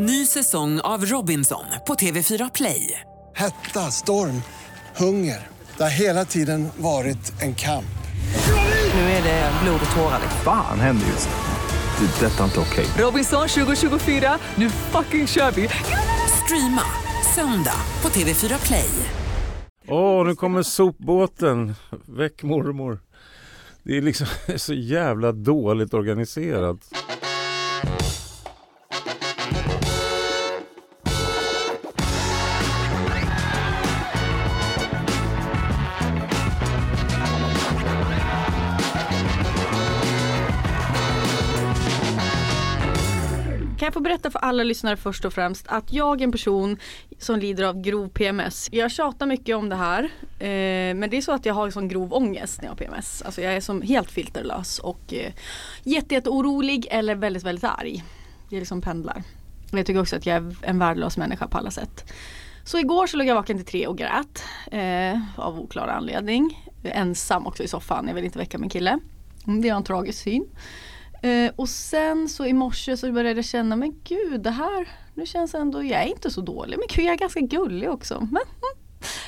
Ny säsong av Robinson på TV4 Play. Hetta, storm, hunger. Det har hela tiden varit en kamp. Nu är det blod och tårar. Fan händer just nu. Det. är Detta är inte okej. Robinson 2024, nu fucking kör vi! Streama söndag på TV4 Play. Åh, nu kommer sopbåten. Väck mormor. Det är liksom så jävla dåligt organiserat. Får jag berätta för alla lyssnare först och främst att jag är en person som lider av grov PMS. Jag tjatar mycket om det här eh, men det är så att jag har sån grov ångest när jag har PMS. Alltså jag är som helt filterlös och eh, jätte, jätte orolig eller väldigt väldigt arg. Det liksom pendlar. Jag tycker också att jag är en värdelös människa på alla sätt. Så igår så låg jag vaken till tre och grät eh, av oklar anledning. Ensam också i soffan, jag vill inte väcka min kille. Det är en tragisk syn. Eh, och sen så i morse så började jag känna, men gud det här, nu känns ändå, jag är inte så dålig, men gud jag är ganska gullig också. Men,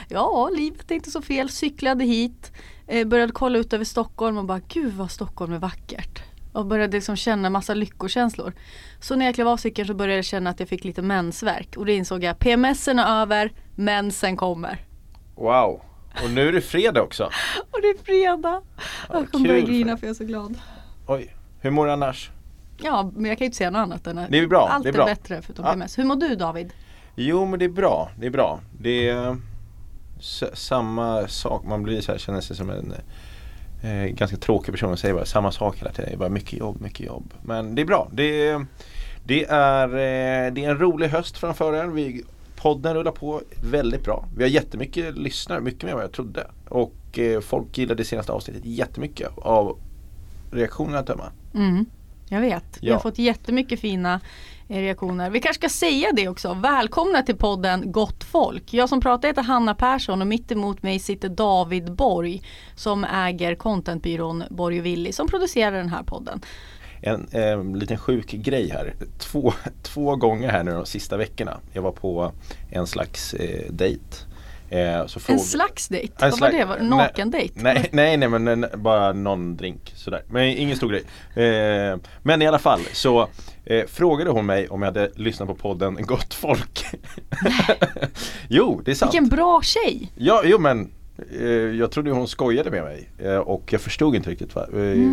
ja, livet är inte så fel, cyklade hit, eh, började kolla ut över Stockholm och bara, gud vad Stockholm är vackert. Och började liksom känna massa lyckokänslor. Så när jag klev av cykeln så började jag känna att jag fick lite mensvärk och då insåg jag, PMSen är över, mensen kommer. Wow. Och nu är det fredag också. Och det är fredag. jag kommer börja grina för jag är så glad. Oj. Hur mår du annars? Ja, men jag kan ju inte säga något annat än att Det är bra, allt det är är, bra. bättre förutom Ja. PMS. Hur mår du David? Jo men det är bra. Det är bra. Det är samma sak. Man blir så här, känner sig som en eh, ganska tråkig person och säger bara samma sak hela tiden. Det är bara mycket jobb, mycket jobb. Men det är bra. Det är, det är, eh, det är en rolig höst framför er. Vi, podden rullar på väldigt bra. Vi har jättemycket lyssnare, mycket mer än vad jag trodde. Och eh, folk gillade det senaste avsnittet jättemycket av reaktionerna att döma. Mm, jag vet. Vi Ja. har fått jättemycket fina eh, reaktioner. Vi kanske ska säga det också. Välkomna till podden Gott Folk. Jag som pratar heter Hanna Persson och mitt emot mig sitter David Borg som äger contentbyrån Borg och Willi som producerar den här podden. En eh, liten sjuk grej här. Två, två gånger här nu de sista veckorna. Jag var på en slags eh, dejt. Eh, En slags dejt? Vad var slags- det? Var det Naken-dejt? Nej, nej, nej men en, bara någon drink sådär. Men ingen stor grej. Eh, men i alla fall så eh, frågade hon mig om jag hade lyssnat på podden Gott Folk. jo, det är sant. Vilken bra tjej! Ja, jo men eh, jag trodde hon skojade med mig eh, och jag förstod inte riktigt. Va? Eh,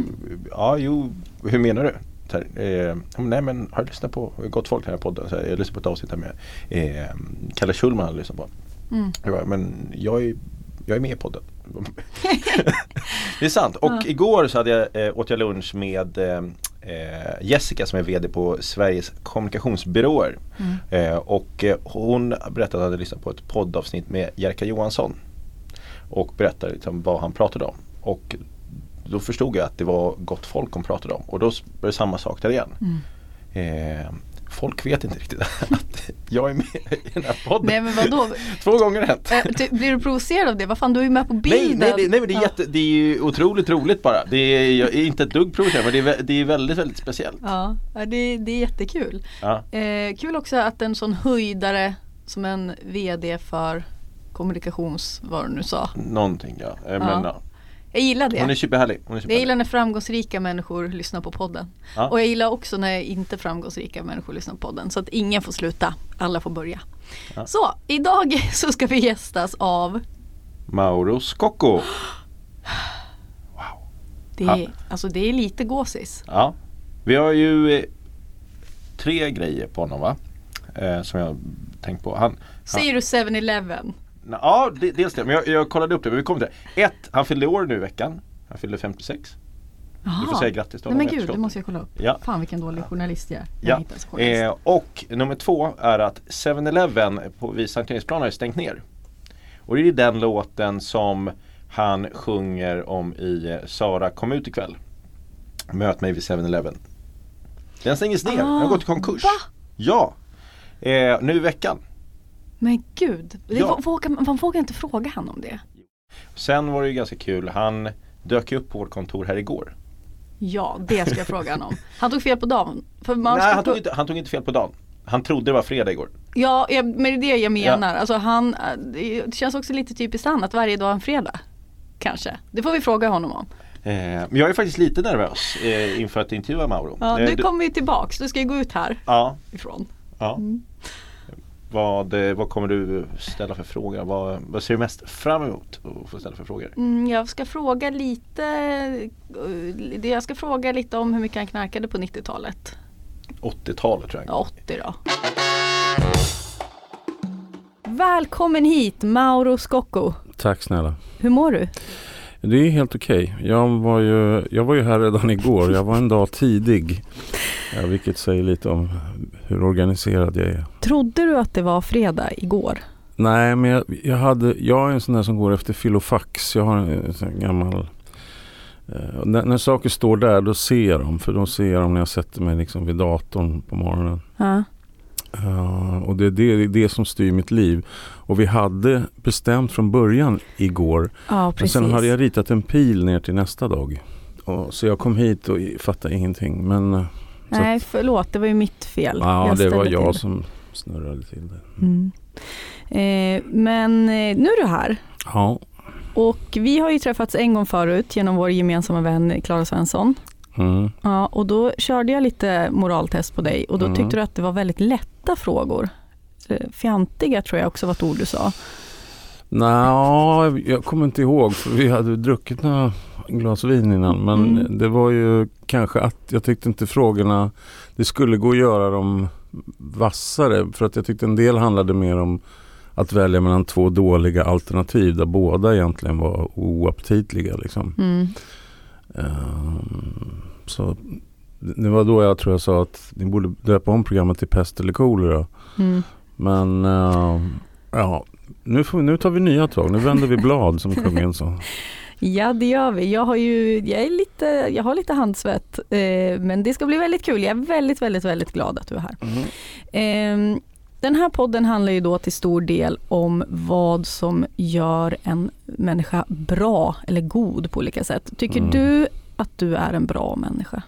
Ja, jo, hur menar du? Här, eh, "Ja, nej men har du lyssnat på Gott Folk den här podden? Här, jag lyssnade på ett avsnitt här med eh, Kalle Schulman lyssnat på. Mm. Men jag är, jag är med i podden. det är sant. Och igår så hade jag, eh, åt jag lunch med eh, Jessica som är VD på Sveriges kommunikationsbyråer. Eh, och eh, hon berättade att hon hade lyssnat på ett poddavsnitt med Jerka Johansson. Och berättade liksom vad han pratade om. Och då förstod jag att det var gott folk hon pratade om. Och då var det samma sak där igen. Eh, folk vet inte riktigt att jag är med i den här podden. Nej men vadå? Två gånger hänt. Eh, Blir du provocerad av det? Vad fan du är ju med på bilden! Nej, nej, det- nej men det är, jätte, det är ju otroligt roligt bara. Det är, jag är inte ett dugg provocerad men det är, det är väldigt, väldigt speciellt. Ja, ja, det, det är jättekul. Ja. Eh, kul också att en sån höjdare som en VD för kommunikations, vad du nu sa. Någonting ja. Eh, Men, Ja. ja. Jag gillar det. Hon är superhärlig. Hon är jag superhärlig. gillar när framgångsrika människor lyssnar på podden. Ja. Och jag gillar också när inte framgångsrika människor lyssnar på podden. Så att ingen får sluta, alla får börja. Ja. Så, idag så ska vi gästas av Mauro Scocco. det är, alltså det är lite gåsis. Ja. Vi har ju eh, tre grejer på honom va? Eh, som jag har tänkt på. Han, Säger du 7-Eleven? Ja, dels det. Men jag, jag kollade upp det. Men vi kommer till det. Ett, han fyllde år nu i veckan. Han fyllde 56. Du får säga grattis till Nej men gud, det måste jag kolla upp. Ja. Fan vilken dålig journalist jag är. Ja. Eh, och nummer två är att 7-Eleven på vid Sankt Eriksplan har stängt ner. Och det är den låten som han sjunger om i eh, Sara kom ut ikväll. Möt mig vid 7-Eleven. Den stängdes ner, den har gått i konkurs. va? Ja! Eh, nu i veckan. Men gud, det Ja. vågar, man vågar inte fråga han om det. Sen var det ju ganska kul, han dök upp på vårt kontor här igår. Ja, det ska jag fråga honom. Han tog fel på dagen. Nej, han tog, inte, han tog inte fel på dagen. Han trodde det var fredag igår. Ja, men det är det jag menar. Alltså han, eh, det känns också lite typiskt han att varje dag är en fredag. Kanske. Det får vi fråga honom om. Eh, men jag är faktiskt lite nervös eh, inför att intervjua Mauro. Ja, Eh, nu du- kommer vi tillbaks. Du ska ju gå ut här Ja, ifrån. ja. Vad, eh, vad kommer du ställa för frågor? Vad, vad ser du mest fram emot att få ställa för frågor? Mm, jag ska fråga lite eh, det- Jag ska fråga lite om hur mycket han knarkade på 90-talet. 80-talet tror jag. Ja, 80 då. Välkommen hit Mauro Scocco. Tack snälla. Hur mår du? Det är helt okej. Jag, var ju, jag var ju här redan igår. Jag var en dag tidig. Vilket säger lite om hur organiserad jag är. Trodde du att det var fredag igår? Nej, men jag, jag, hade, jag är en sån där som går efter filofax. Jag har en här gammal... Eh, när, när saker står där, då ser jag dem. För då ser jag dem när jag sätter mig liksom vid datorn på morgonen. Ja. Ja, och det är det, det är det som styr mitt liv. Och vi hade bestämt från början igår. Ja, Men precis. sen hade jag ritat en pil ner till nästa dag. Och, så jag kom hit och fattade ingenting. Men eh, Nej, förlåt. Det var ju mitt fel. ja, det var jag till. som snurrade till det. Mm. Eh, men eh, nu är du här. Ja. Och vi har ju träffats en gång förut genom vår gemensamma vän Klara Svensson. Mm. Ja, och då körde jag lite moraltest på dig och då Mm. tyckte du att det var väldigt lätta frågor. Eh, Fjantiga tror jag också var ett ord du sa. Nå, jag kommer inte ihåg för vi hade druckit några glas vin innan. Men Mm. det var ju kanske att jag tyckte inte frågorna, det skulle gå att göra dem vassare. För att jag tyckte en del handlade mer om att välja mellan två dåliga alternativ där båda egentligen var oaptitliga. Liksom. Mm. Ehm, så det var då jag tror jag sa att ni borde döpa om programmet till pest eller kolera. Mm. Men ehm, ja, nu, får, nu tar vi nya tag. Nu vänder vi blad som kungen sa. Ja det gör vi. Jag har ju jag är lite, jag har lite handsvett eh, men det ska bli väldigt kul. Jag är väldigt, väldigt, väldigt glad att du är här. Eh, den här podden handlar ju då till stor del om vad som gör en människa bra eller god på olika sätt. Tycker Mm. du att du är en bra människa?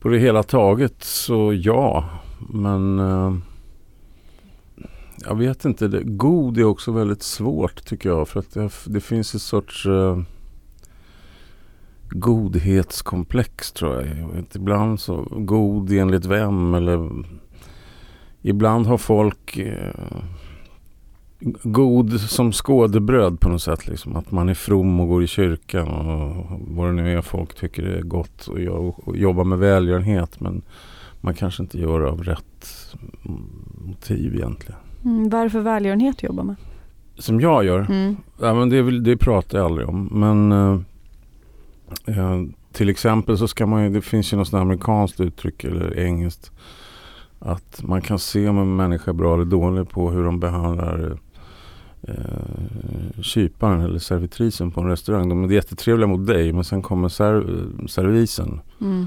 På det hela taget så ja. Men eh, jag vet inte. Det, god är också väldigt svårt tycker jag. För att det, det finns ett sorts eh, godhetskomplex tror jag. jag vet, ibland så god enligt vem eller ibland har folk eh, god som skådebröd på något sätt. Liksom. Att man är from och går i kyrkan och vad det nu är folk tycker är gott och, och jobbar med välgörenhet. Men man kanske inte gör det av rätt motiv egentligen. Mm, varför välgörenhet du jobbar med? Som jag gör? Mm. Ja, men det, det pratar jag aldrig om. Men eh, eh, till exempel så ska man ju, det finns ju något amerikanskt uttryck eller engelskt. Att man kan se om en människa är bra eller dålig på hur de behandlar eh, kyparen eller servitrisen på en restaurang. De är jättetrevliga mot dig men sen kommer ser, servisen. Mm.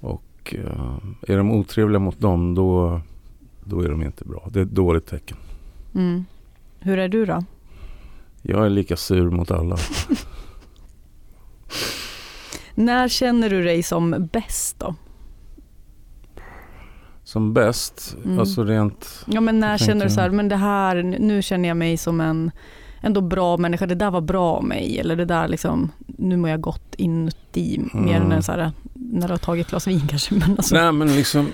Och eh, är de otrevliga mot dem då, då är de inte bra. Det är ett dåligt tecken. Mm. Hur är du då? Jag är lika sur mot alla. När känner du dig som bäst då? Som bäst, Mm. alltså rent Ja men när känner du så här, men det här, nu känner jag mig som en ändå bra människa, det där var bra av mig eller det där liksom, nu mår jag gott inuti mer Mm. än så här, när du har tagit ett glas vin kanske. Men alltså, Nej men liksom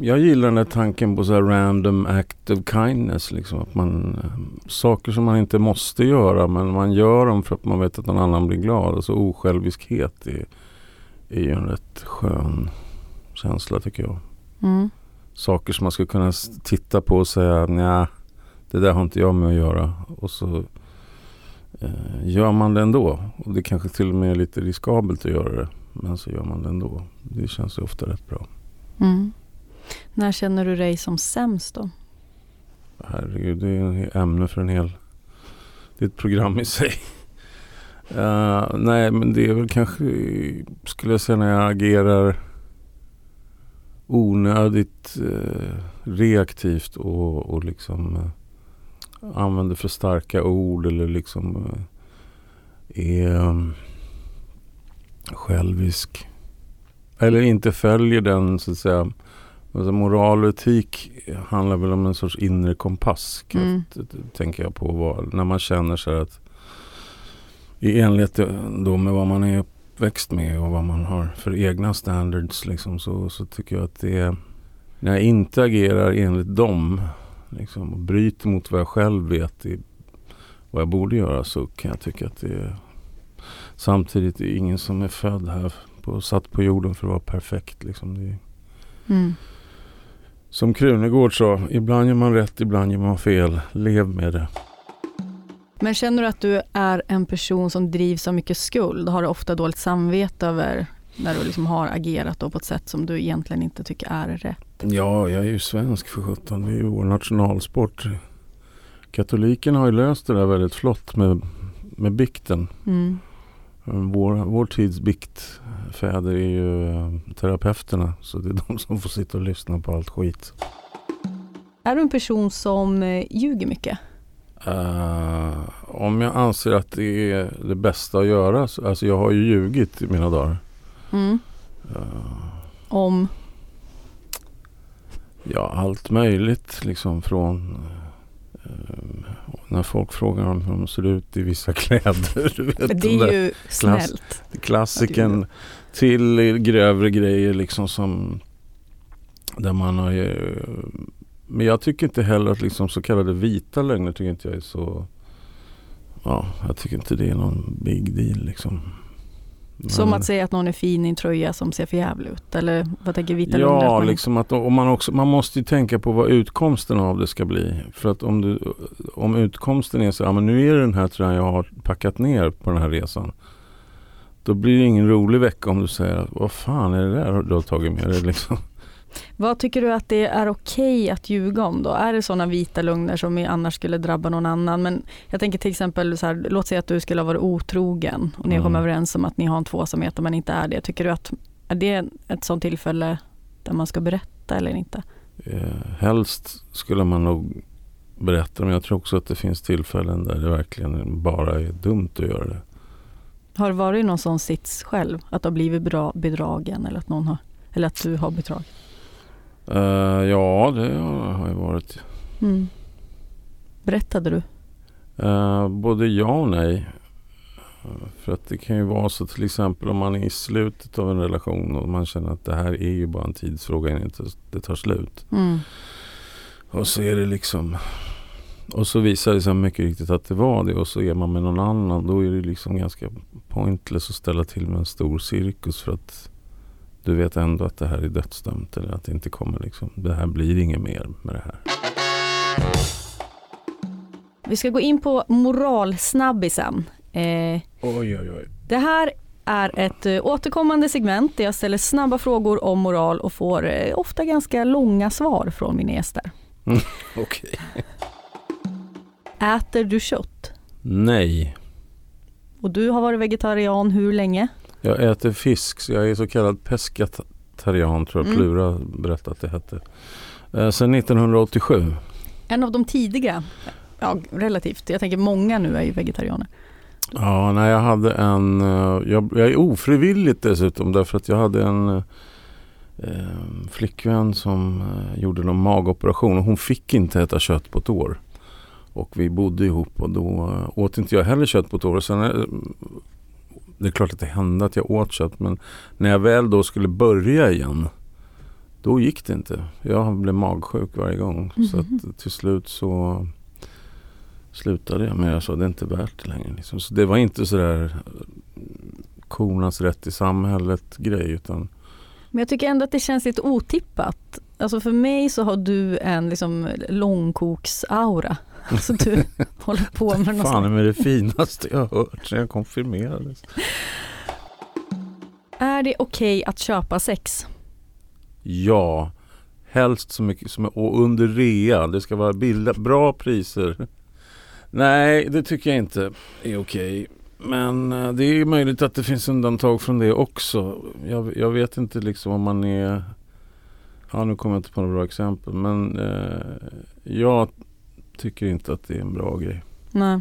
Jag gillar den där tanken på så här random act of kindness liksom att man eh, Saker som man inte måste göra men man gör dem för att man vet att någon annan blir glad. Alltså osjälviskhet är, är ju en rätt skön känsla tycker jag. Mm. Saker som man skulle kunna titta på och säga nej det där har inte jag med att göra. Och så eh, gör man det ändå. Och det kanske till och med är lite riskabelt att göra det. Men så gör man det ändå. Det känns ju ofta rätt bra. Mm. När känner du dig som sämst då? Herregud, det är ett ämne för en hel... Det är ett program i sig. Eh, nej, men det är väl kanske, skulle jag säga, när jag agerar onödigt eh, reaktivt och, och liksom eh, använder för starka ord eller liksom eh, är um, självisk. Eller inte följer den så att säga Alltså moral och etik handlar väl om en sorts inre kompass. Mm. tänker jag på. När man känner här att i enlighet då med vad man är uppväxt med och vad man har för egna standards liksom, så, så tycker jag att det är när jag inte agerar enligt dem liksom, och bryter mot vad jag själv vet i, vad jag borde göra så kan jag tycka att det är samtidigt är ingen som är född här på, satt på jorden för att vara perfekt. Liksom. Det är, Mm. som Krunegård sa, ibland gör man rätt, ibland gör man fel. Lev med det. Men känner du att du är en person som drivs av mycket skuld? Har du ofta dåligt samvete över när du liksom har agerat på ett sätt som du egentligen inte tycker är rätt? Ja, jag är ju svensk för sjutton. Det är ju vår nationalsport. Katolikerna har ju löst det där väldigt flott med, med bikten. Mm. Vår, vår tids biktfäder är ju eh, terapeuterna. Så det är de som får sitta och lyssna på allt skit. Är du en person som eh, ljuger mycket? Eh, om jag anser att det är det bästa att göra. Så, alltså jag har ju ljugit i mina dagar. Mm. Eh, Om? Ja, allt möjligt liksom från eh, när folk frågar om hur de ser ut i vissa kläder. Du vet, Det är ju snällt. klassiken till grövre grejer liksom som där man har men jag tycker inte heller att liksom så kallade vita lögner tycker inte jag är så Ja, jag tycker inte det är någon big deal liksom. Som Men- att säga att någon är fin i en tröja som ser för jävligt ut? Eller vad tänker vita lögner att Ja, liksom att om man, också, man måste ju tänka på vad utkomsten av det ska bli. För att om, du, om utkomsten är så, ja men nu är det den här tröjan jag har packat ner på den här resan. Då blir det ingen rolig vecka om du säger att vad fan är det där du har tagit med dig liksom. Vad tycker du att det är okej att ljuga om då? Är det sådana vita lögner som annars skulle drabba någon annan? Men jag tänker till exempel så här, låt säga att du skulle ha varit otrogen och ni Mm. kommit överens om att ni har en tvåsamhet men inte är det. Tycker du att är det ett sådant tillfälle där man ska berätta eller inte? Eh, helst skulle man nog berätta men jag tror också att det finns tillfällen där det verkligen bara är dumt att göra det. Har det varit någon sån sits själv? Att du har blivit bra bedragen eller att någon har eller att du har bedragit? Eh, ja, det har ju varit. Mm. Berättade du? Eh, både ja och nej. För att det kan ju vara så till exempel om man är i slutet av en relation och man känner att det här är ju bara en tidsfråga innan det tar slut. Mm. Och så är det liksom och så visar det sig mycket riktigt att det var det och så är man med någon annan. Då är det liksom ganska pointless att ställa till med en stor cirkus för att du vet ändå att det här är dödsdömt eller att det inte kommer liksom. Det här blir inget mer med det här. Vi ska gå in på moralsnabbisen. Eh, Oj oj oj. Det här är ett eh, återkommande segment där jag ställer snabba frågor om moral och får eh, ofta ganska långa svar från mina gäster. Okej. Äter du kött? Nej. Och du har varit vegetarian hur länge? Jag äter fisk så jag är så kallad pescatarian tror jag Mm. Plura berättade att det hette. Eh, sen 1987. En av de tidiga, ja relativt, jag tänker många nu är ju vegetarianer. Ja, nej, jag hade en, eh, jag, jag är ofrivilligt dessutom därför att jag hade en eh, flickvän som eh, gjorde någon magoperation och hon fick inte äta kött på ett år. Och vi bodde ihop och då eh, åt inte jag heller kött på ett år. Och sen, eh, det är klart att det hände att jag åt kött men när jag väl då skulle börja igen då gick det inte. Jag blev magsjuk varje gång. Så att till slut så slutade jag med det. Så det är inte värt det längre. Liksom. Så det var inte sådär eh, kornas rätt i samhället grej utan Men jag tycker ändå att det känns lite otippat. Alltså för mig så har du en liksom långkoksaura. Alltså du håller på med något fan är det finaste jag har hört sen jag konfirmerades. Är det okej att köpa sex? Ja, helst så mycket som och under rea. Det ska vara bilda, bra priser. Nej, det tycker jag inte är okej. Men eh, det är möjligt att det finns undantag från det också. Jag, jag vet inte liksom om man är... Ja, nu kommer jag inte på några bra exempel. Men eh, jag tycker inte att det är en bra grej. Nej.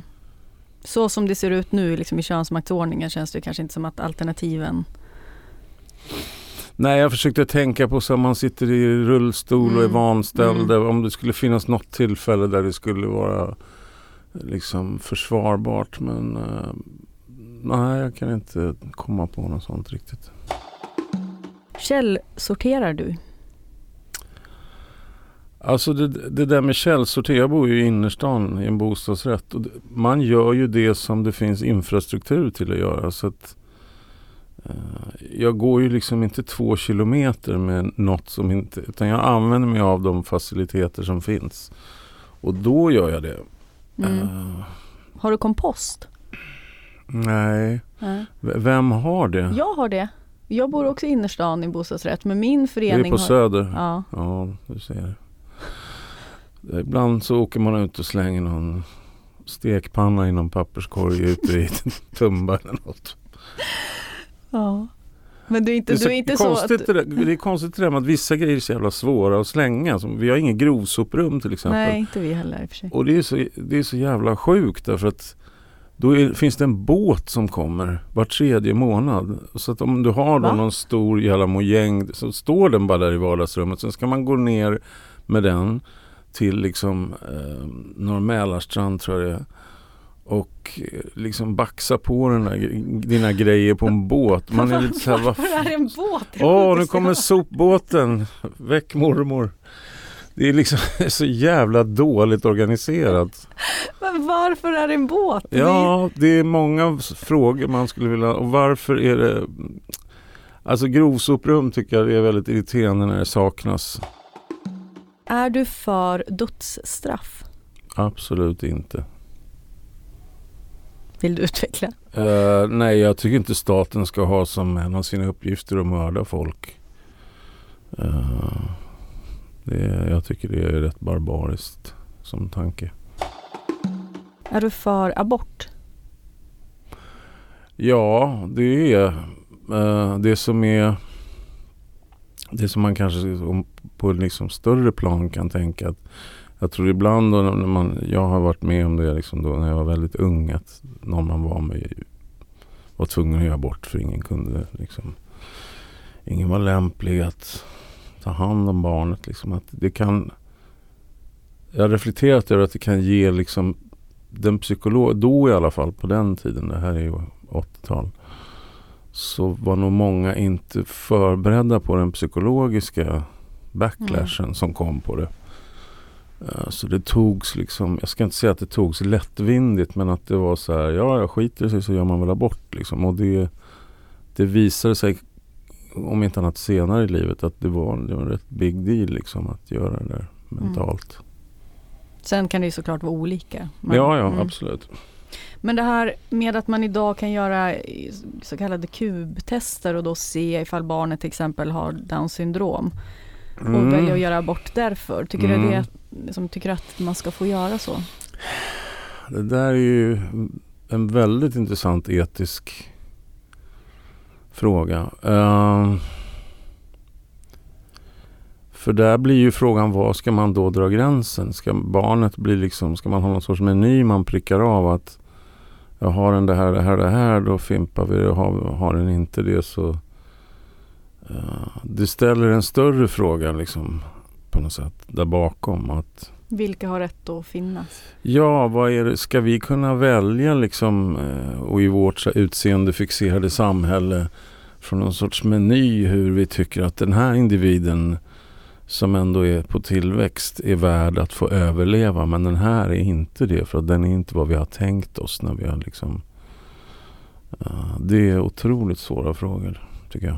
Så som det ser ut nu liksom i könsmaktsordningen känns det kanske inte som att alternativen Nej, jag försökte tänka på så att man sitter i rullstol och är Mm. vanställd. Mm. Om det skulle finnas något tillfälle där det skulle vara liksom försvarbart. Men eh, nej, jag kan inte komma på något sånt riktigt. Källsorterar du? Alltså det, det där med källsortering, jag bor ju i innerstan i en bostadsrätt. Och man gör ju det som det finns infrastruktur till att göra. Så att, eh, jag går ju liksom inte två kilometer med något som inte... Utan jag använder mig av de faciliteter som finns. Och då gör jag det. Mm. Eh, Har du kompost? nej, Nej. Vem har det? Jag har det. Jag bor också i innerstan i bostadsrätt men min förening är på har... Söder. Ja. Ja, du ser. Ibland så åker man ut och slänger någon stekpanna i någon papperskorg ute i Tumba eller något. ja. Men du är inte, Det är, du är inte så konstigt att... det, där, det är konstigt det där med att vissa grejer är så jävla svåra att slänga. Som, vi har inget grovsoprum till exempel. Nej, inte vi heller i och för sig. Och det är, så, det är så jävla sjukt därför att då är, finns det en båt som kommer var tredje månad. Så att om du har då Va? någon stor jävla mojäng så står den bara där i vardagsrummet. Sen ska man gå ner med den till liksom eh, Norr tror jag det är. Och eh, liksom baxa på den där, dina grejer på en båt. Man är lite så här, vad Varför är det en båt? Åh, sjukaste nu kommer sopbåten. Väck mormor. Det är liksom så jävla dåligt organiserat. Men varför är det en båt? Ja, det är många frågor man skulle vilja... Och varför är det... Alltså grovsoprum tycker jag är väldigt irriterande när det saknas. Är du för dödsstraff? Absolut inte. Vill du utveckla? Eh, nej, jag tycker inte staten ska ha som en av sina uppgifter att mörda folk. Eh, det, jag tycker det är rätt barbariskt som tanke. Är du för abort? Ja, det är eh, det som är det som man kanske på ett liksom större plan kan tänka att jag tror ibland då när man, jag har varit med om det liksom då när jag var väldigt ung att någon man var med var tvungen att göra bort för ingen kunde liksom ingen var lämplig att ta hand om barnet liksom. Att det kan jag har reflekterat över att det kan ge liksom den psykolog, då i alla fall på den tiden, det här är ju 80-tal, så var nog många inte förberedda på den psykologiska backlashen som kom på det. Eh, Så det togs liksom, jag ska inte säga att det togs lättvindigt men att det var så här, ja jag skiter i sig så gör man väl abort liksom. Och det, det visade sig, om inte annat senare i livet, att det var, det var en rätt big deal liksom att göra det där mentalt. Sen kan det ju såklart vara olika. Men- ja, ja mm. absolut. Men det här med att man idag kan göra så kallade kubtester och då se ifall barnet till exempel har Downs syndrom och Mm. välja att göra abort därför. Tycker du Mm. det som tycker att man ska få göra så? Det där är ju en väldigt intressant etisk fråga. Ehm, för där blir ju frågan var ska man då dra gränsen? Ska barnet bli liksom, ska man ha någon sorts meny man prickar av att jag har den det här, det här, det här, då fimpar vi det. Har, har den inte det så eh, det ställer en större fråga liksom på något sätt där bakom. Att Vilka har rätt att finnas? Ja, vad är det? ska vi kunna välja liksom eh, och i vårt utseendefixerade samhälle från någon sorts meny hur vi tycker att den här individen som ändå är på tillväxt är värd att få överleva men den här är inte det för att den är inte vad vi har tänkt oss när vi har liksom eh, Det är otroligt svåra frågor tycker jag.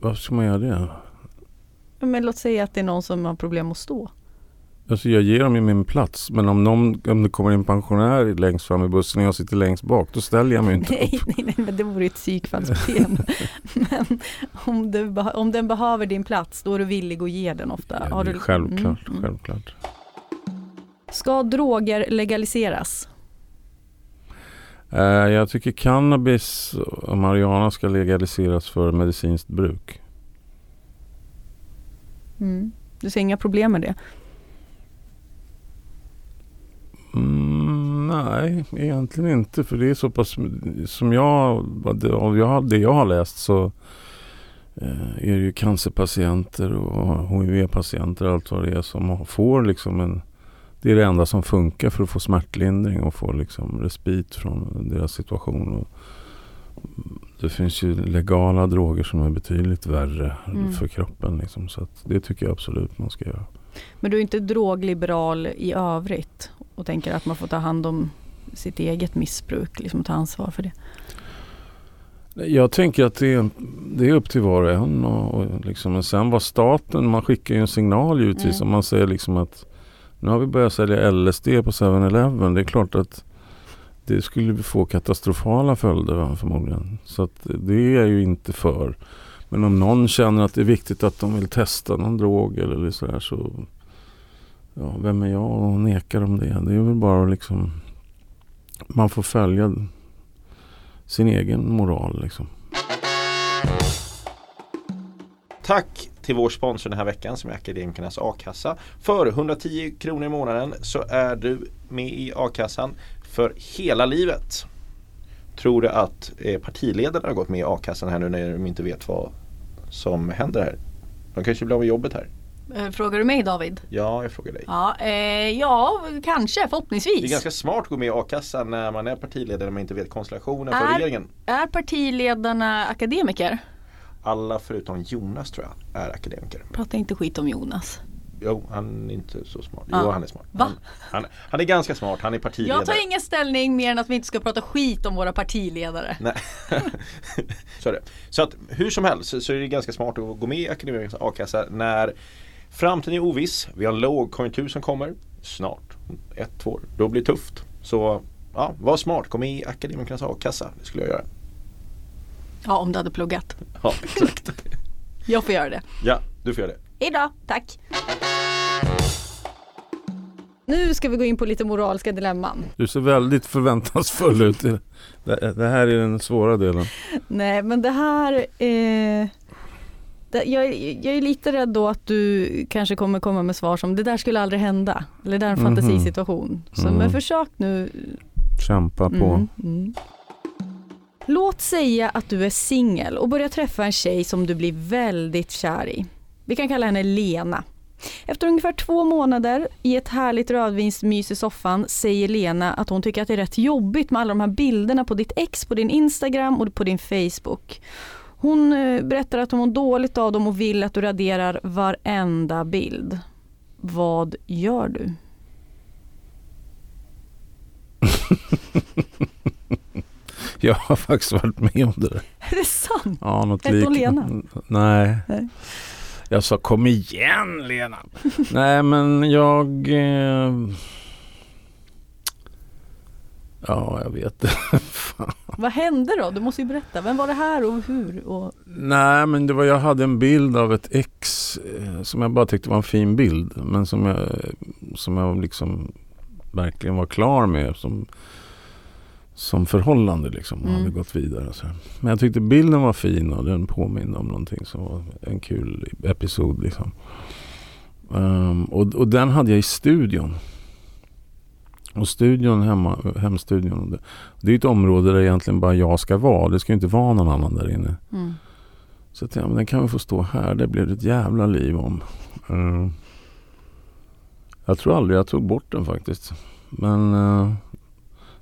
varför ska man göra det? Men låt säga att det är någon som har problem att stå. Alltså jag ger dem ju min plats men om, någon, om det kommer en pensionär längst fram i bussen och jag sitter längst bak då ställer jag mig inte Nej, upp. nej, nej, men det vore ett psykfallsbeteende. men om, du, om den behöver din plats, då är du villig att ge den ofta. Ja, Har du- självklart, Mm, mm. självklart. Ska droger legaliseras? Eh, jag tycker cannabis och marijuana ska legaliseras för medicinskt bruk. Mm. Du ser inga problem med det? Mm, nej, egentligen inte. För det är så pass som jag, det- jag, det jag har läst så eh, är det ju cancerpatienter och HIV-patienter och allt vad det är som får liksom en det är det enda som funkar för att få smärtlindring och få liksom respit från deras situation. Och det finns ju legala droger som är betydligt värre Mm. för kroppen. Liksom, så det tycker jag absolut man ska göra. Men du är inte drogliberal i övrigt och tänker att man får ta hand om sitt eget missbruk, liksom ta ansvar för det? Jag tänker att det är, det är upp till var och en. Och, och liksom, men sen var staten, man skickar ju en signal givetvis. Mm. Om man säger liksom att nu har vi börjat sälja LSD på 7-Eleven. Det är klart att det skulle få katastrofala följder förmodligen. Så att det är jag ju inte för. Men om någon känner att det är viktigt att de vill testa någon drog eller sådär så ja, vem är jag och nekar dem det? Det är väl bara liksom man får följa sin egen moral liksom. Tack till vår sponsor den här veckan som är Akademikernas A-kassa. För 110 kronor i månaden så är du med i A-kassan för hela livet. Tror du att eh, partiledarna har gått med i A-kassan här nu när de inte vet vad som händer här? De kanske blir av med jobbet här. Eh, Frågar du mig David? Ja, jag frågar dig. Ja, eh, ja kanske, förhoppningsvis. Det är ganska smart att gå med i a-kassan när man är partiledare man inte vet konstellationen för Är- regeringen. Är partiledarna akademiker? Alla förutom Jonas tror jag är akademiker. Prata inte skit om Jonas. Jo, han är inte så smart. Jo, han är smart. Han, han, han är ganska smart, han är partiledare. Jag tar ingen ställning mer än att vi inte ska prata skit om våra partiledare. Nej. så det. Så att hur som helst så- så är det ganska smart att gå med i Akademikernas a-kassa när framtiden är oviss. Vi har en lågkonjunktur som kommer snart. Ett, två år. Då blir det tufft. Så ja, var smart. Gå med i Akademikernas a-kassa. Det skulle jag göra. Ja, om du hade pluggat. Ja, exakt. Jag får göra det. ja, du får göra det. Hejdå, tack. Nu ska vi gå in på lite moraliska dilemman. Du ser väldigt förväntansfull ut. Det, det här är den svåra delen. Nej men det här eh, det, jag, jag är lite rädd då att du kanske kommer komma med svar som det där skulle aldrig hända. Eller det där är en Mhm. fantasisituation. Så Mm. men försök nu. Kämpa på. Mm, mm. Låt säga att du är singel och börjar träffa en tjej som du blir väldigt kär i. Vi kan kalla henne Lena. Efter ungefär två månader i ett härligt rödvinsmys i soffan säger Lena att hon tycker att det är rätt jobbigt med alla de här bilderna på ditt ex på din Instagram och på din Facebook. Hon eh, berättar att hon mår dåligt av dem och vill att du raderar varenda bild. Vad gör du? Jag har faktiskt varit med om det där. Är det sant? Ja, något Hette hon. Lena? Nej. Nej. Jag sa kom igen Lena. Nej men jag... Eh... Ja, jag vet. Vad hände då? Du måste ju berätta. Vem var det här och hur? Och... Nej men det var, jag hade en bild av ett ex eh, som jag bara tyckte var en fin bild. Men som jag, som jag liksom verkligen var klar med som, som förhållande liksom. Och Mm. hade gått vidare. Så. Men jag tyckte bilden var fin och den påminner om någonting som var en kul episod liksom. Ehm, och, och den hade jag i studion. Och studion hemma, hemstudion. Det, det är ett område där egentligen bara jag ska vara. Det ska ju inte vara någon annan där inne. Mm. Så att, ja, men den kan vi få stå här. Det blev ett jävla liv om. Eh, jag tror aldrig jag tog bort den faktiskt. Men eh,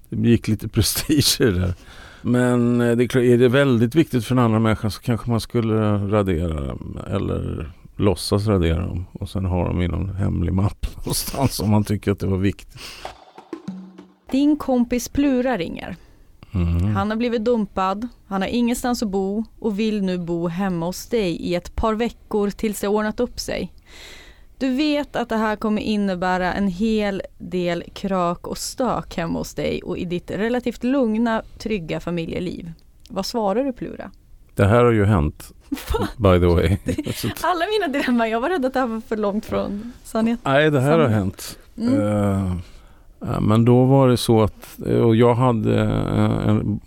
det gick lite prestige i det där. Men eh, det är, klart, är det väldigt viktigt för en annan människa så kanske man skulle radera den. Eller låtsas radera dem och sen har de i någon hemlig mapp någonstans om man tycker att det var viktigt. Din kompis Plura ringer. Mm. Han har blivit dumpad, han har ingenstans att bo och vill nu bo hemma hos dig i ett par veckor tills det ordnat upp sig. Du vet att det här kommer innebära en hel del krök och stök hemma hos dig och i ditt relativt lugna, trygga familjeliv. Vad svarar du Plura? Det här har ju hänt, by the way. Alla mina dilemman, jag var rädd att det här var för långt från sanningen. Nej, det här har hänt. Mm. Eh, eh, men då var det så att, och jag hade eh, en,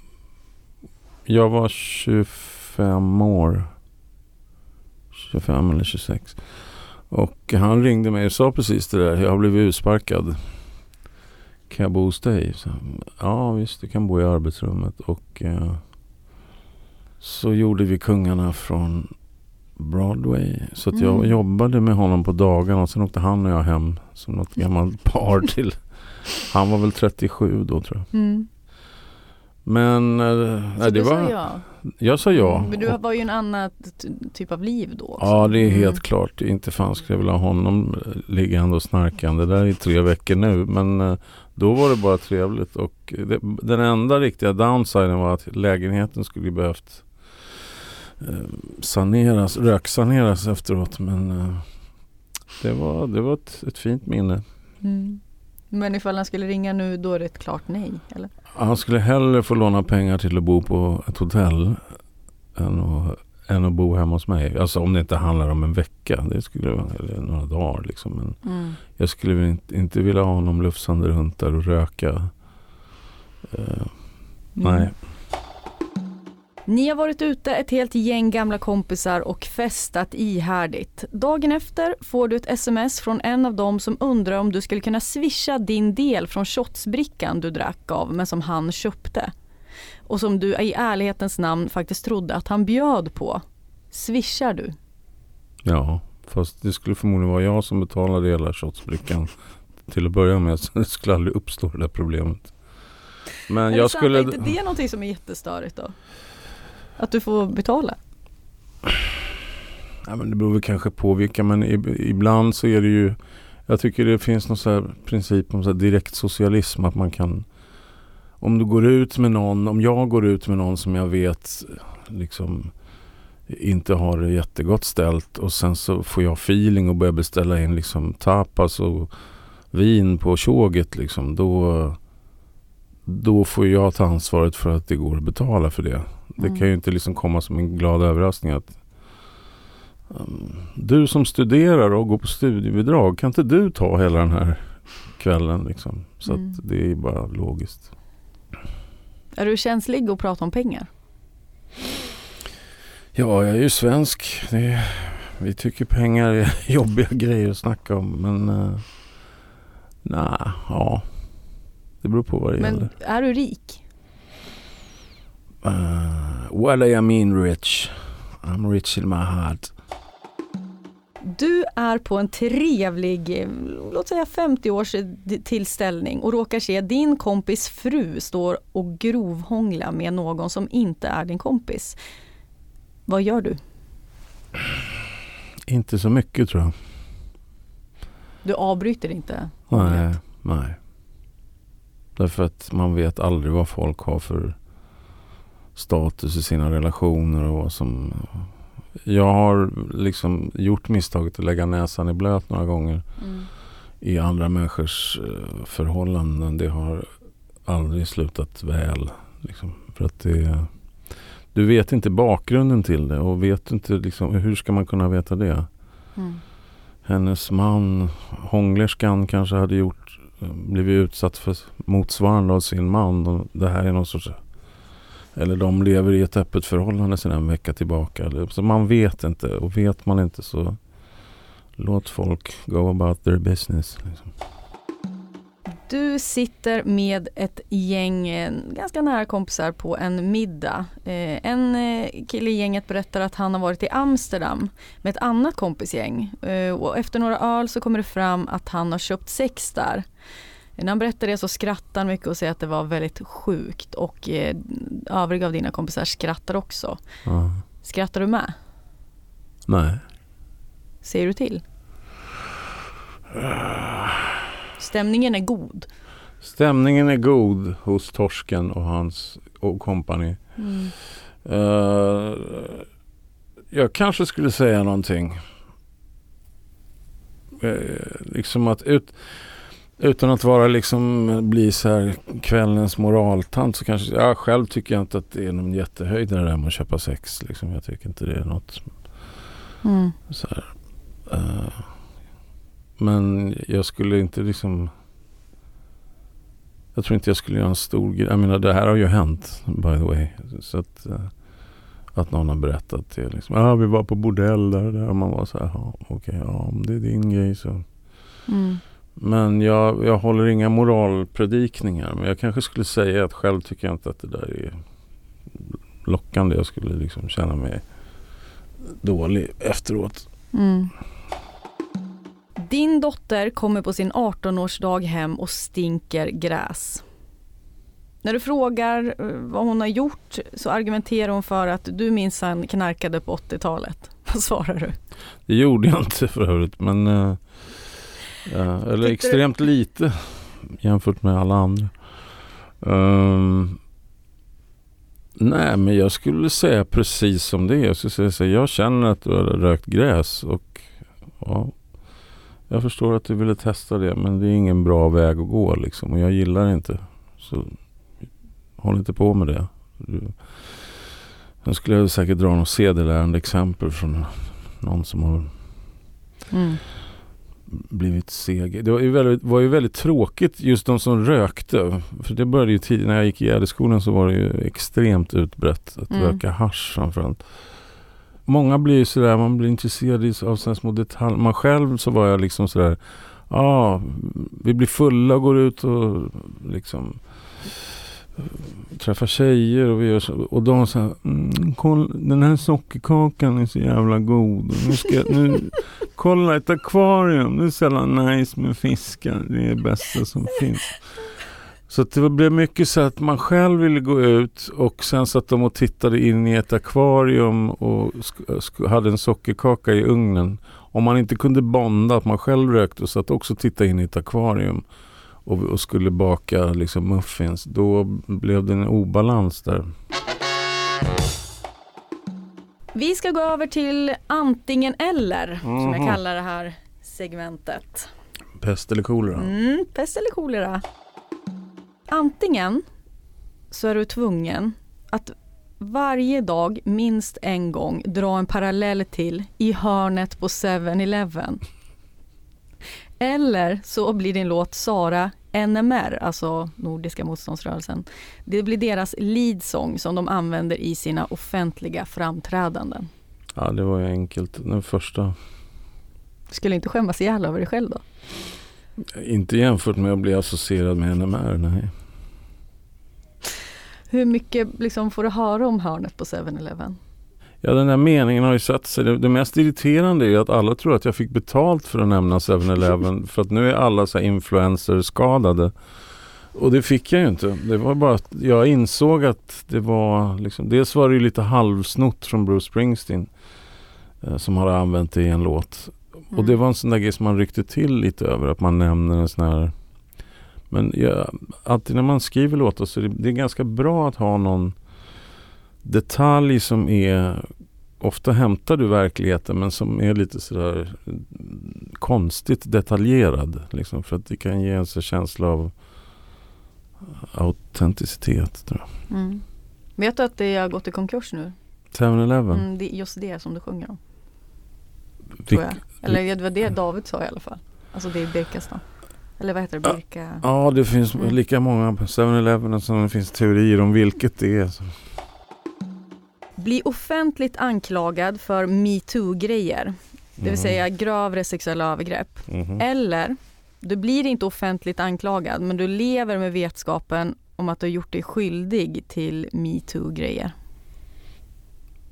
jag var 25 år. 25 eller 26. Och han ringde mig och sa precis det där. Jag har blivit utsparkad. Kan jag bo hos dig? Så, ja visst, du kan bo i arbetsrummet. Och eh, så gjorde vi Kungarna från Broadway. Så att jag Mm. jobbade med honom på dagarna. Och sen åkte han och jag hem som något gammalt par till. Han var väl 37 då tror jag. Mm. Men eh, nej, det var, sa ja. jag sa ja. Men du var ju en annan typ av liv då också. Ja, det är helt Mm. klart. Inte fan skulle jag vilja ha honom liggande och snarkande där i tre veckor nu. Men eh, då var det bara trevligt. Och det, den enda riktiga downsiden var att lägenheten skulle behövt eh, saneras, röksaneras efteråt. Men eh, det var, det var ett, ett fint minne. Mm. Men ifall han skulle ringa nu då är det ett klart nej, eller? Han skulle hellre få låna pengar till att bo på ett hotell än att, än att bo hemma hos mig. Alltså om det inte handlar om en vecka. Det skulle vara eller några dagar liksom. Men Mm. jag skulle inte, inte vilja ha honom lufsande runt där och röka. Eh, Nej. Ni har varit ute ett helt gäng gamla kompisar och festat ihärdigt. Dagen efter får du ett sms från en av dem som undrar om du skulle kunna swisha din del från shotsbrickan du drack av men som han köpte. Och som du i ärlighetens namn faktiskt trodde att han bjöd på. Swishar du? Ja, fast det skulle förmodligen vara jag som betalade hela shotsbrickan till att börja med. Så det skulle aldrig uppstå det där problemet. Men det jag skulle... Är inte det någonting som är jättestörigt då? Att du får betala? Ja, men det beror väl kanske på vilka, men ibland så är det ju Jag tycker det finns någon så här princip om så här direkt socialism att man kan Om du går ut med någon, om jag går ut med någon som jag vet liksom inte har det jättegott ställt och sen så får jag feeling och börjar beställa in liksom tapas och vin på tjoget liksom då då får jag ta ansvaret för att det går att betala för det. Det Mm. kan ju inte liksom komma som en glad överraskning att um, du som studerar och går på studiebidrag, kan inte du ta hela den här kvällen liksom? Så Mm. att det är bara logiskt. Är du känslig att prata om pengar? Ja, jag är ju svensk. Är, vi tycker pengar är jobbiga grejer att snacka om. Men uh, nej, ja. Det beror på vad det Men gäller. är du rik? Uh, well, I mean rich. I'm rich in my heart. Du är på en trevlig, eh, låt säga 50 års eh, d- tillställning och råkar se din kompis fru står och grovhångla med någon som inte är din kompis. Vad gör du? Inte så mycket tror jag. Du avbryter inte? Nej, nej. Därför att man vet aldrig vad folk har för status i sina relationer och vad som... Jag har liksom gjort misstaget att lägga näsan i blöt några gånger Mm. i andra människors eh, förhållanden. Det har aldrig slutat väl. Liksom. För att det... Du vet inte bakgrunden till det och vet inte liksom, hur ska man kunna veta det? Mm. hennes man, hånglerskan kanske hade gjort, blivit utsatt för motsvarande av sin man. Och det här är någon sorts, eller de lever i ett öppet förhållande sedan en vecka tillbaka. Så man vet inte och vet man inte så låt folk go about their business. Liksom. Du sitter med ett gäng eh, ganska nära kompisar på en middag. Eh, en eh, kille i gänget berättar att han har varit i Amsterdam med ett annat kompisgäng. Och efter några öl så kommer det fram att han har köpt sex där. När han berättar det så skrattar han mycket och säger att det var väldigt sjukt och eh, övriga av dina kompisar skrattar också. Ja. Skrattar du med? Nej. säger du till? Stämningen är god. Stämningen är god hos Torsken och hans och kompani. Mm. Uh, jag kanske skulle säga någonting. Uh, liksom att ut, utan att vara liksom bli så här kvällens moraltant så kanske jag själv tycker jag inte att det är någon jättehöjd det där med att köpa sex. Liksom. Jag tycker inte det är något Mm. så här. Uh, men jag skulle inte liksom jag tror inte jag skulle göra en stor grej. Jag menar det här har ju hänt by the way. Så att, uh, att någon har berättat det. Liksom, ah, vi var på bordell där och där. Och man var så här, ja, okej, okay, ja, om det är din grej så. Mm. Men jag, jag håller inga moralpredikningar. Men jag kanske skulle säga att själv tycker jag inte att det där är lockande. Jag skulle liksom känna mig dålig efteråt. Mm. Din dotter kommer på sin 18-årsdag hem och stinker gräs. När du frågar eh, vad hon har gjort så argumenterar hon för att du minsann knarkade på 80-talet. Vad svarar du? Det gjorde jag inte för övrigt men uh, eller extremt lite jämfört med alla andra. Um, nej men jag skulle säga precis som det är. Jag skulle säga så jag känner att du har rökt gräs och ja, jag förstår att du ville testa det men det är ingen bra väg att gå liksom och jag gillar inte. Så håll inte på med det. Sen skulle jag säkert dra något sedelärande exempel från någon som har mm. Blivit seg. Det var ju, väldigt, var ju väldigt tråkigt just de som rökte. För det började ju tidigt. När jag gick i Gärdeskolan så var det ju extremt utbrett att Mm. röka hasch framförallt. Många blir ju sådär, man blir intresserad av sådana små detaljer. Man själv så var jag liksom sådär, ja, ah, vi blir fulla och går ut och liksom träffar tjejer och vi gör så. Och de sa, mm, kolla, den här sockerkakan är så jävla god. Nu ska jag, nu, kolla ett akvarium, det är så jävla nice med fiskar. Det är det bästa som finns. Så att det blev mycket så att man själv ville gå ut och sen satt de och tittade in i ett akvarium och hade en sockerkaka i ugnen. Om man inte kunde bonda att man själv rökte och satt också och tittade in i ett akvarium och, och skulle baka liksom muffins, då blev det en obalans där. Vi ska gå över till antingen eller som jag Mhm. kallar det här segmentet. Pest eller kolera? Mm, pest eller kolera. Antingen så är du tvungen att varje dag minst en gång dra en parallell till i hörnet på 7-Eleven. Eller så blir din låt Sara NMR, alltså Nordiska motståndsrörelsen. Det blir deras leadsång som de använder i sina offentliga framträdanden. Ja, det var ju enkelt. Den första. Skulle inte skämmas ihjäl över dig själv då? Inte jämfört med att bli associerad med NMR, nej. Hur mycket liksom får du höra om hörnet på 7-Eleven? Ja, den där meningen har ju satt sig. Det, det mest irriterande är ju att alla tror att jag fick betalt för att nämna 7-Eleven. för att nu är alla så här influencers skadade. Och det fick jag ju inte. Det var bara att jag insåg att det var liksom, dels var det ju lite halvsnott från Bruce Springsteen. Eh, som har använt det i en låt. Och det var en sån där grej som man ryckte till lite över. Att man nämner en sån här men ja, alltid när man skriver låtar så är det, det är ganska bra att ha någon detalj som är ofta hämtar du verkligheten men som är lite sådär konstigt detaljerad. Liksom, för att det kan ge en känsla av autenticitet. Tror jag. Mm. Vet du att det har gått i konkurs nu? 7-Eleven. Mm, det är just det som du sjunger om. Tror jag. Eller det var det David sa i alla fall. Alltså det är Birkastan. Eller vad heter det? Birka? Ja, det finns Mm. lika många på 7-Eleven som det finns teorier om vilket det är. Bli offentligt anklagad för metoo-grejer. Det vill Mhm. säga grövre sexuella övergrepp. Mhm. Eller, du blir inte offentligt anklagad men du lever med vetskapen om att du har gjort dig skyldig till metoo-grejer.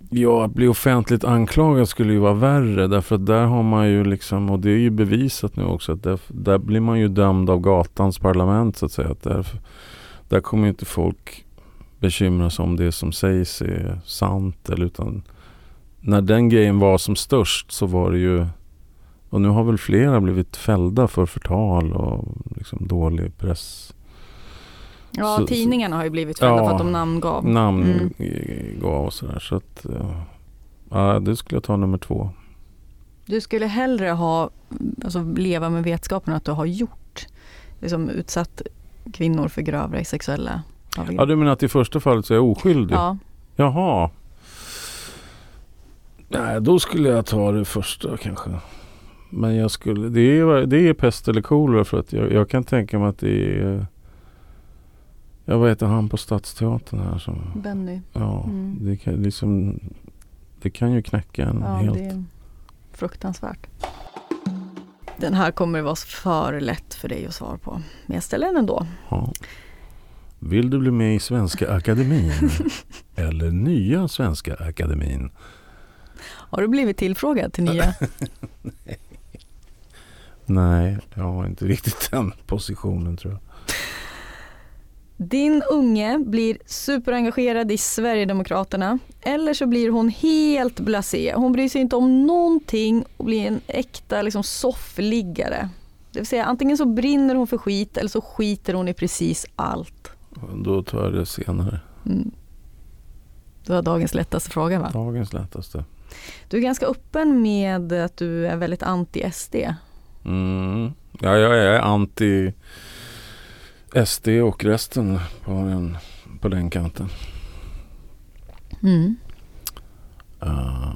Ja, att bli offentligt anklagad skulle ju vara värre därför att där har man ju liksom, och det är ju bevisat nu också, att där, där blir man ju dömd av gatans parlament så att säga. Att där, där kommer ju inte folk bekymra sig om det som sägs är sant eller utan när den grejen var som störst så var det ju Och nu har väl flera blivit fällda för förtal och liksom dålig press. Ja, Så- tidningarna har ju blivit fällda Ja, för att de namngav. Namn Mm. och sådär. Så att, ja. ja, det skulle jag ta nummer två. Du skulle hellre ha, alltså leva med vetskapen att du har gjort, liksom utsatt kvinnor för grövre sexuella Ja, övergrepp. du menar att i första fallet så är jag oskyldig? Ja, Jaha. Nej, då skulle jag ta det första kanske. Men jag skulle, det är, det är pest eller kolera för att jag, jag kan tänka mig att det är Jag vet han på Stadsteatern här som Benny. Ja, Mm. det, kan, liksom, det kan ju knäcka en Ja, helt. det är fruktansvärt. Den här kommer vara för lätt för dig att svara på. Men jag ställer den ändå. Ja. Vill du bli med i Svenska Akademin? eller Nya Svenska Akademin? Har du blivit tillfrågad till nya? Nej, jag har inte riktigt den positionen tror jag. Din unge blir superengagerad i Sverigedemokraterna eller så blir hon helt blasé. Hon bryr sig inte om någonting och blir en äkta liksom, soffliggare. Det vill säga antingen så brinner hon för skit eller så skiter hon i precis allt. Då tar jag det senare. Mm. Det var dagens lättaste fråga va? Dagens lättaste. Du är ganska öppen med att du är väldigt anti-SD. Mm. Ja, jag är anti SD och resten på den, på den kanten. Mm. Uh,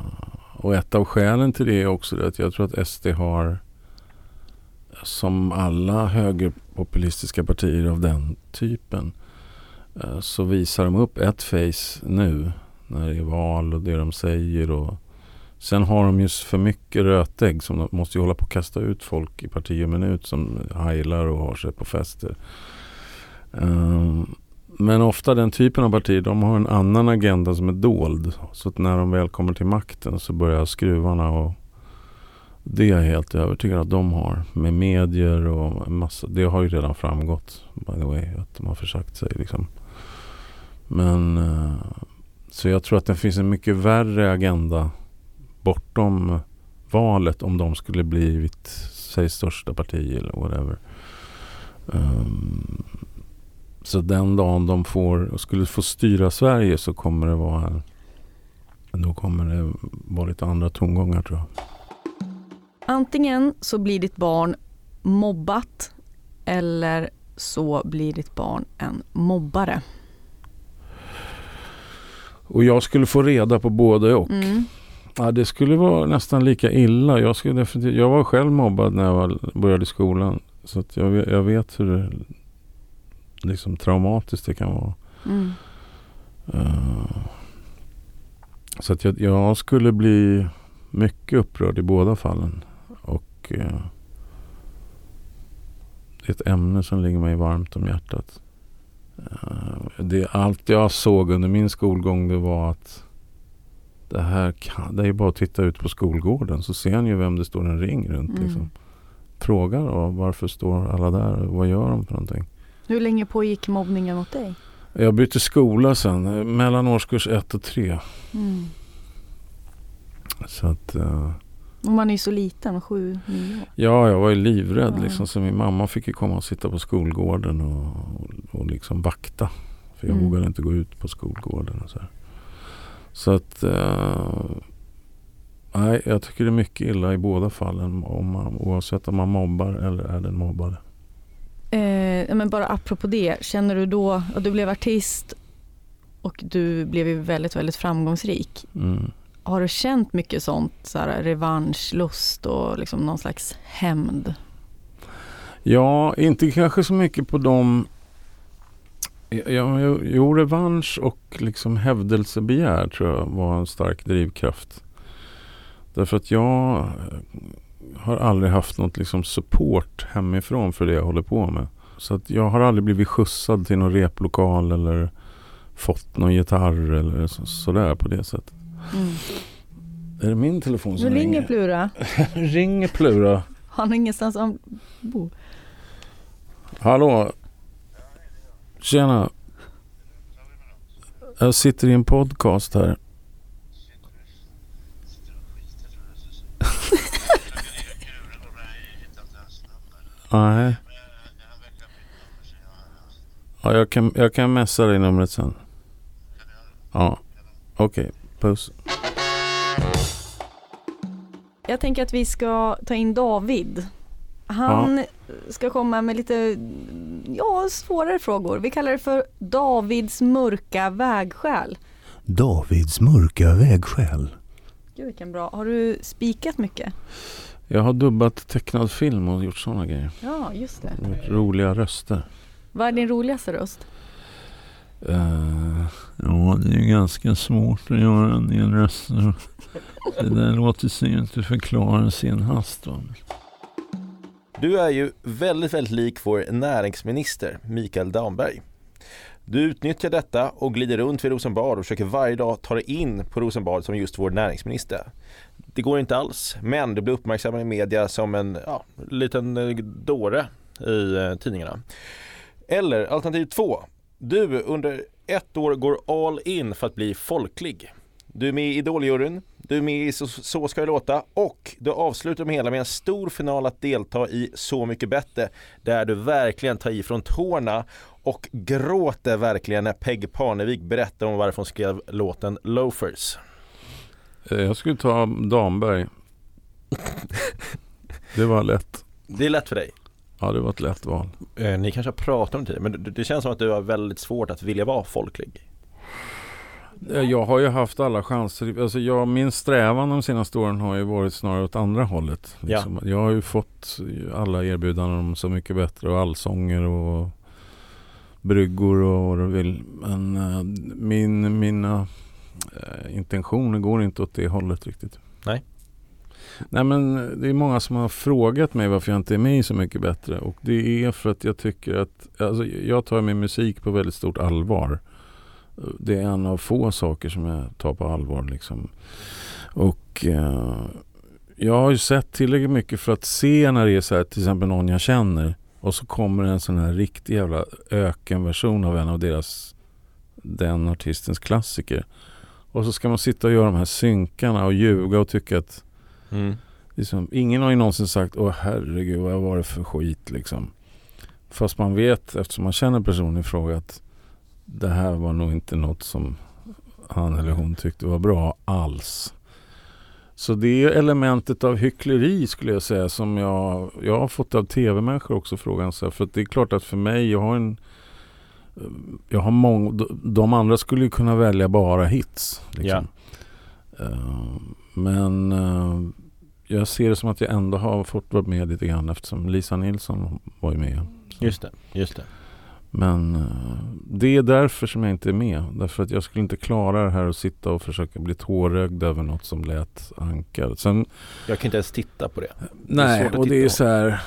och ett av skälen till det är också att jag tror att SD har som alla högerpopulistiska partier av den typen Eh, så visar de upp ett face nu när det är val och det de säger och sen har de ju för mycket rötägg som de måste ju hålla på att kasta ut folk i parti och minut som heilar och har sig på fester. Um, men ofta den typen av partier de har en annan agenda som är dold. Så att när de väl kommer till makten så börjar skruvarna och det är jag helt övertygad att de har. Med medier och en massa. Det har ju redan framgått by the way att de har försagt sig liksom. Men eh, så jag tror att det finns en mycket värre agenda bortom valet om de skulle blivit säg största parti eller whatever. Um, så den dagen de får, skulle få styra Sverige så kommer det vara då kommer det vara lite andra tongångar tror jag. Antingen så blir ditt barn mobbat eller så blir ditt barn en mobbare. Och jag skulle få reda på både och. Mm. Ja, det skulle vara nästan lika illa. Jag, skulle definitivt, jag var själv mobbad när jag var, började skolan. Så att jag, vet- jag vet hur det, liksom traumatiskt det kan vara. Mm. Eh, så att jag, jag skulle bli mycket upprörd i båda fallen. Och eh, det är ett ämne som ligger mig varmt om hjärtat. Eh, det, allt jag såg under min skolgång det var att det här kan, det är bara att titta ut på skolgården så ser ni ju vem det står en ring runt. Mm. Liksom. Fråga då varför står alla där och vad gör de för någonting? Hur länge pågick mobbningen mot dig? Jag bytte skola sen eh, mellan årskurs 1 och 3. Mm. Så att, eh, Och man är ju så liten, sju, nio år. ja, jag var ju livrädd Ja. liksom. Så min mamma fick ju komma och sitta på skolgården och, och, och liksom vakta. För jag Mm. vågade inte gå ut på skolgården och så här. Så att, eh, nej, jag tycker det är mycket illa i båda fallen. Om man, oavsett om man mobbar eller är den mobbade. Eh, men bara apropå det, känner du då att du blev artist och du blev ju väldigt, väldigt framgångsrik. Mm. Har du känt mycket sånt, så här, revanschlust och liksom någon slags hämnd? Ja, inte kanske så mycket på dem. Ja, jo, jo, revansch och liksom hävdelsebegär tror jag var en stark drivkraft. Därför att jag eh, har aldrig haft något liksom support hemifrån för det jag håller på med. Så att jag har aldrig blivit skjutsad till någon replokal eller fått någon gitarr eller så, sådär på det sättet. Mm. Är det min telefon som Nu ringer ringer? Plura. ringer Plura. Han har ingenstans att bo. Hallå? Tjena. Jag sitter i en podcast här. Nej. Ja, jag kan, jag kan messa dig numret sen. Ja, okej. Puss. Jag tänker att vi ska ta in David. Han ska komma med lite ja, svårare frågor. Vi kallar det för Davids mörka vägskäl. Davids mörka vägskäl. Gud vilken bra. Har du spikat mycket? Jag har dubbat tecknad film och gjort sådana grejer. Ja, just det. Roliga röster. Vad är din roligaste röst? Uh, ja, det är ju ganska svårt att göra en del röster. Det där låter sig ju inte förklara sin hast. Va? Du är ju väldigt, väldigt lik vår näringsminister Mikael Damberg. Du utnyttjar detta och glider runt vid Rosenbad och försöker varje dag ta dig in på Rosenbad som just vår näringsminister. Det går inte alls, men du blir uppmärksammad i media som en ja, liten eh, dåre i eh, tidningarna. Eller alternativ två. Du under ett år går all in för att bli folklig. Du är med i Idoljuryn, du är med i Så, så ska det låta och du avslutar med hela med en stor final att delta i Så mycket bättre där du verkligen tar i från tårna och gråter verkligen när Peg Parnevik berättar om varför hon skrev låten Loafers. Eh, Jag skulle ta Damberg. Det var lätt. Det är lätt för dig. Ja, det var ett lätt val. Eh, ni kanske har pratat om det men det, det känns som att du har väldigt svårt att vilja vara folklig. Eh, Jag har ju haft alla chanser. Alltså jag, min strävan de senaste åren har ju varit snarare åt andra hållet. Liksom. Jag har ju fått alla erbjudanden om Så mycket bättre och allsånger och bryggor och vad du vill. Men eh, min, mina intentioner går inte åt det hållet riktigt. Nej. Nej men det är många som har frågat mig varför jag inte är med i Så mycket bättre och det är för att jag tycker att alltså, jag tar min musik på väldigt stort allvar. Det är en av få saker som jag tar på allvar liksom. Och eh, jag har ju sett tillräckligt mycket för att se när det är så här, till exempel någon jag känner och så kommer en sån här riktig jävla ökenversion av en av deras den artistens klassiker. Och så ska man sitta och göra de här synkarna och ljuga och tycka att Mm. liksom, ingen har ju någonsin sagt åh herregud vad var det för skit liksom. Fast man vet eftersom man känner personen i fråga att det här var nog inte något som han eller hon tyckte var bra alls. Så det är elementet av hyckleri skulle jag säga som jag, jag har fått av tv-människor också frågan. Så här, för det är klart att för mig, jag har en jag har många, de andra skulle ju kunna välja bara hits. Liksom. Eh, men eh, jag ser det som att jag ändå har fått vara med lite grann eftersom Lisa Nilsson var ju med. Så. Just det, just det. Men eh, det är därför som jag inte är med. Därför att jag skulle inte klara det här att sitta och försöka bli tårögd över något som lät ankar. Sen, Jag kan inte ens titta på det. nej, att och det är så här.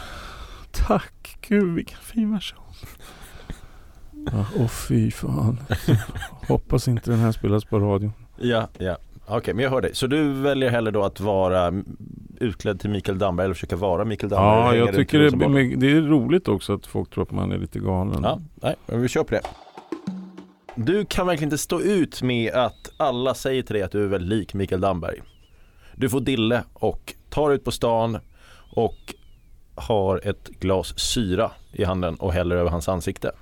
Tack, gud vilken fin version. Ja, Åh fy fan. Hoppas inte den här spelas på radion. Ja, ja. Okej, men jag hör dig. Så du väljer hellre då att vara utklädd till Mikael Damberg eller försöka vara Mikael Damberg? Ja, jag tycker det, det är roligt också att folk tror att man är lite galen. Ja, nej, men vi kör på det. Du kan verkligen inte stå ut med att alla säger till dig att du är väldigt lik Mikael Damberg. Du får dille och tar ut på stan och har ett glas syra i handen och häller över hans ansikte.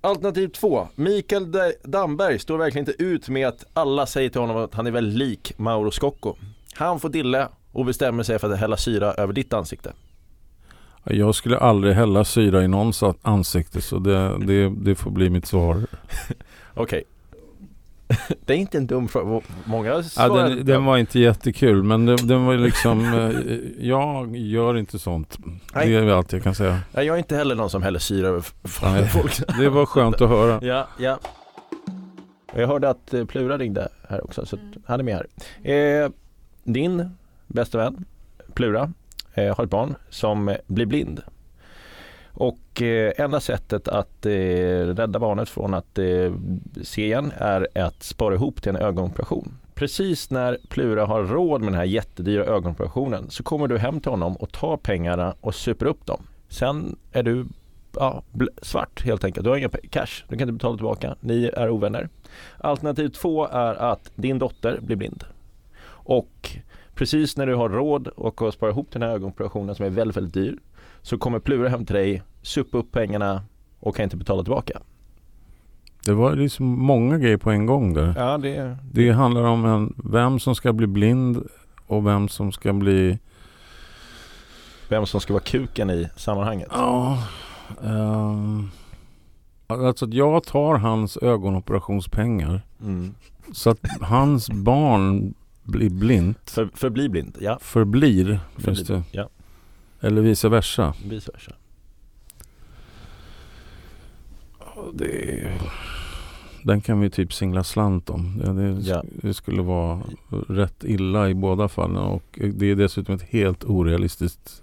Alternativ två. Mikael Damberg står verkligen inte ut med att alla säger till honom att han är väldigt lik Mauro Scocco. Han får dille och bestämmer sig för att hälla syra över ditt ansikte. Jag skulle aldrig hälla syra i någons ansikte så det, det, det får bli mitt svar. Okej. det är inte en dum fråga. Många Ja, svarar... den, den var inte jättekul men den, den var liksom, eh, jag gör inte sånt. Nej. Det är väl allt jag kan säga. Nej, jag är inte heller någon som häller syra över folk. Det var skönt att höra. Ja, ja. Jag hörde att eh, Plura ringde här också, så att han är med här. Eh, din bästa vän, Plura, eh, har ett barn som blir blind. Och eh, enda sättet att eh, rädda barnet från att eh, se igen är att spara ihop till en ögonoperation. Precis när Plura har råd med den här jättedyra ögonoperationen så kommer du hem till honom och tar pengarna och super upp dem. Sen är du ja, svart helt enkelt. Du har inga cash, du kan inte betala tillbaka. Ni är ovänner. Alternativ två är att din dotter blir blind. Och precis när du har råd och att spara ihop den här ögonoperationen som är väldigt, väldigt dyr så kommer Plura hem till dig, supa upp pengarna och kan inte betala tillbaka. Det var liksom många grejer på en gång där. Ja, det, Det handlar om en, vem som ska bli blind och vem som ska bli... vem som ska vara kuken i sammanhanget. Ja... ehm, alltså att jag tar hans ögonoperationspengar Mm. så att hans barn blir blint. För, förbli blind, ja. Förblir, Förbli finns det. Ja, Eller vice versa. vice versa. Det, den kan vi typ singla slant om. Det, det, Ja. det skulle vara rätt illa i båda fallen och det är dessutom ett helt orealistiskt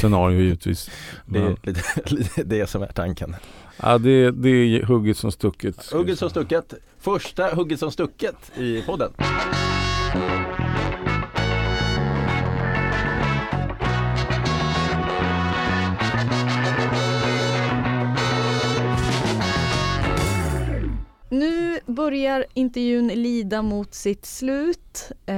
scenario givetvis. Det är lite, lite det som är tanken. ja, det, det är hugget som stucket. Hugget som stucket. Första hugget som stucket i podden. Börjar intervjun lida mot sitt slut. Eh,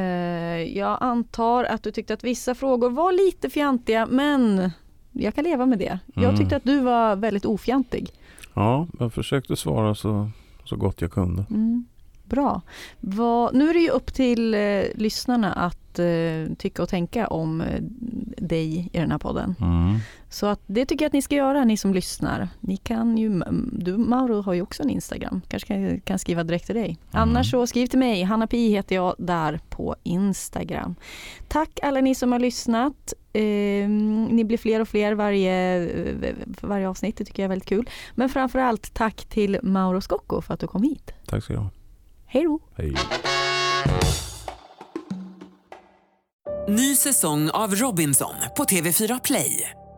jag antar att du tyckte att vissa frågor var lite fjantiga men jag kan leva med det. Jag Mm. tyckte att du var väldigt ofjantig. Ja, jag försökte svara så, så gott jag kunde. Mm. Bra. Vad, nu är det ju upp till eh, lyssnarna att eh, tycka och tänka om eh, dig i den här podden. Mm. Så att det tycker jag att ni ska göra, ni som lyssnar. Ni kan ju, du Mauro har ju också en Instagram, kanske kan, kan skriva direkt till dig. Annars så skriv till mig, Hanna Pi heter jag där på Instagram. Tack alla ni som har lyssnat. Eh, ni blir fler och fler varje, eh, varje avsnitt, det tycker jag är väldigt kul. Men framförallt tack till Mauro Scocco för att du kom hit. Tack ska du ha. Hej då! Hej. Ny säsong av Robinson på TV4 Play.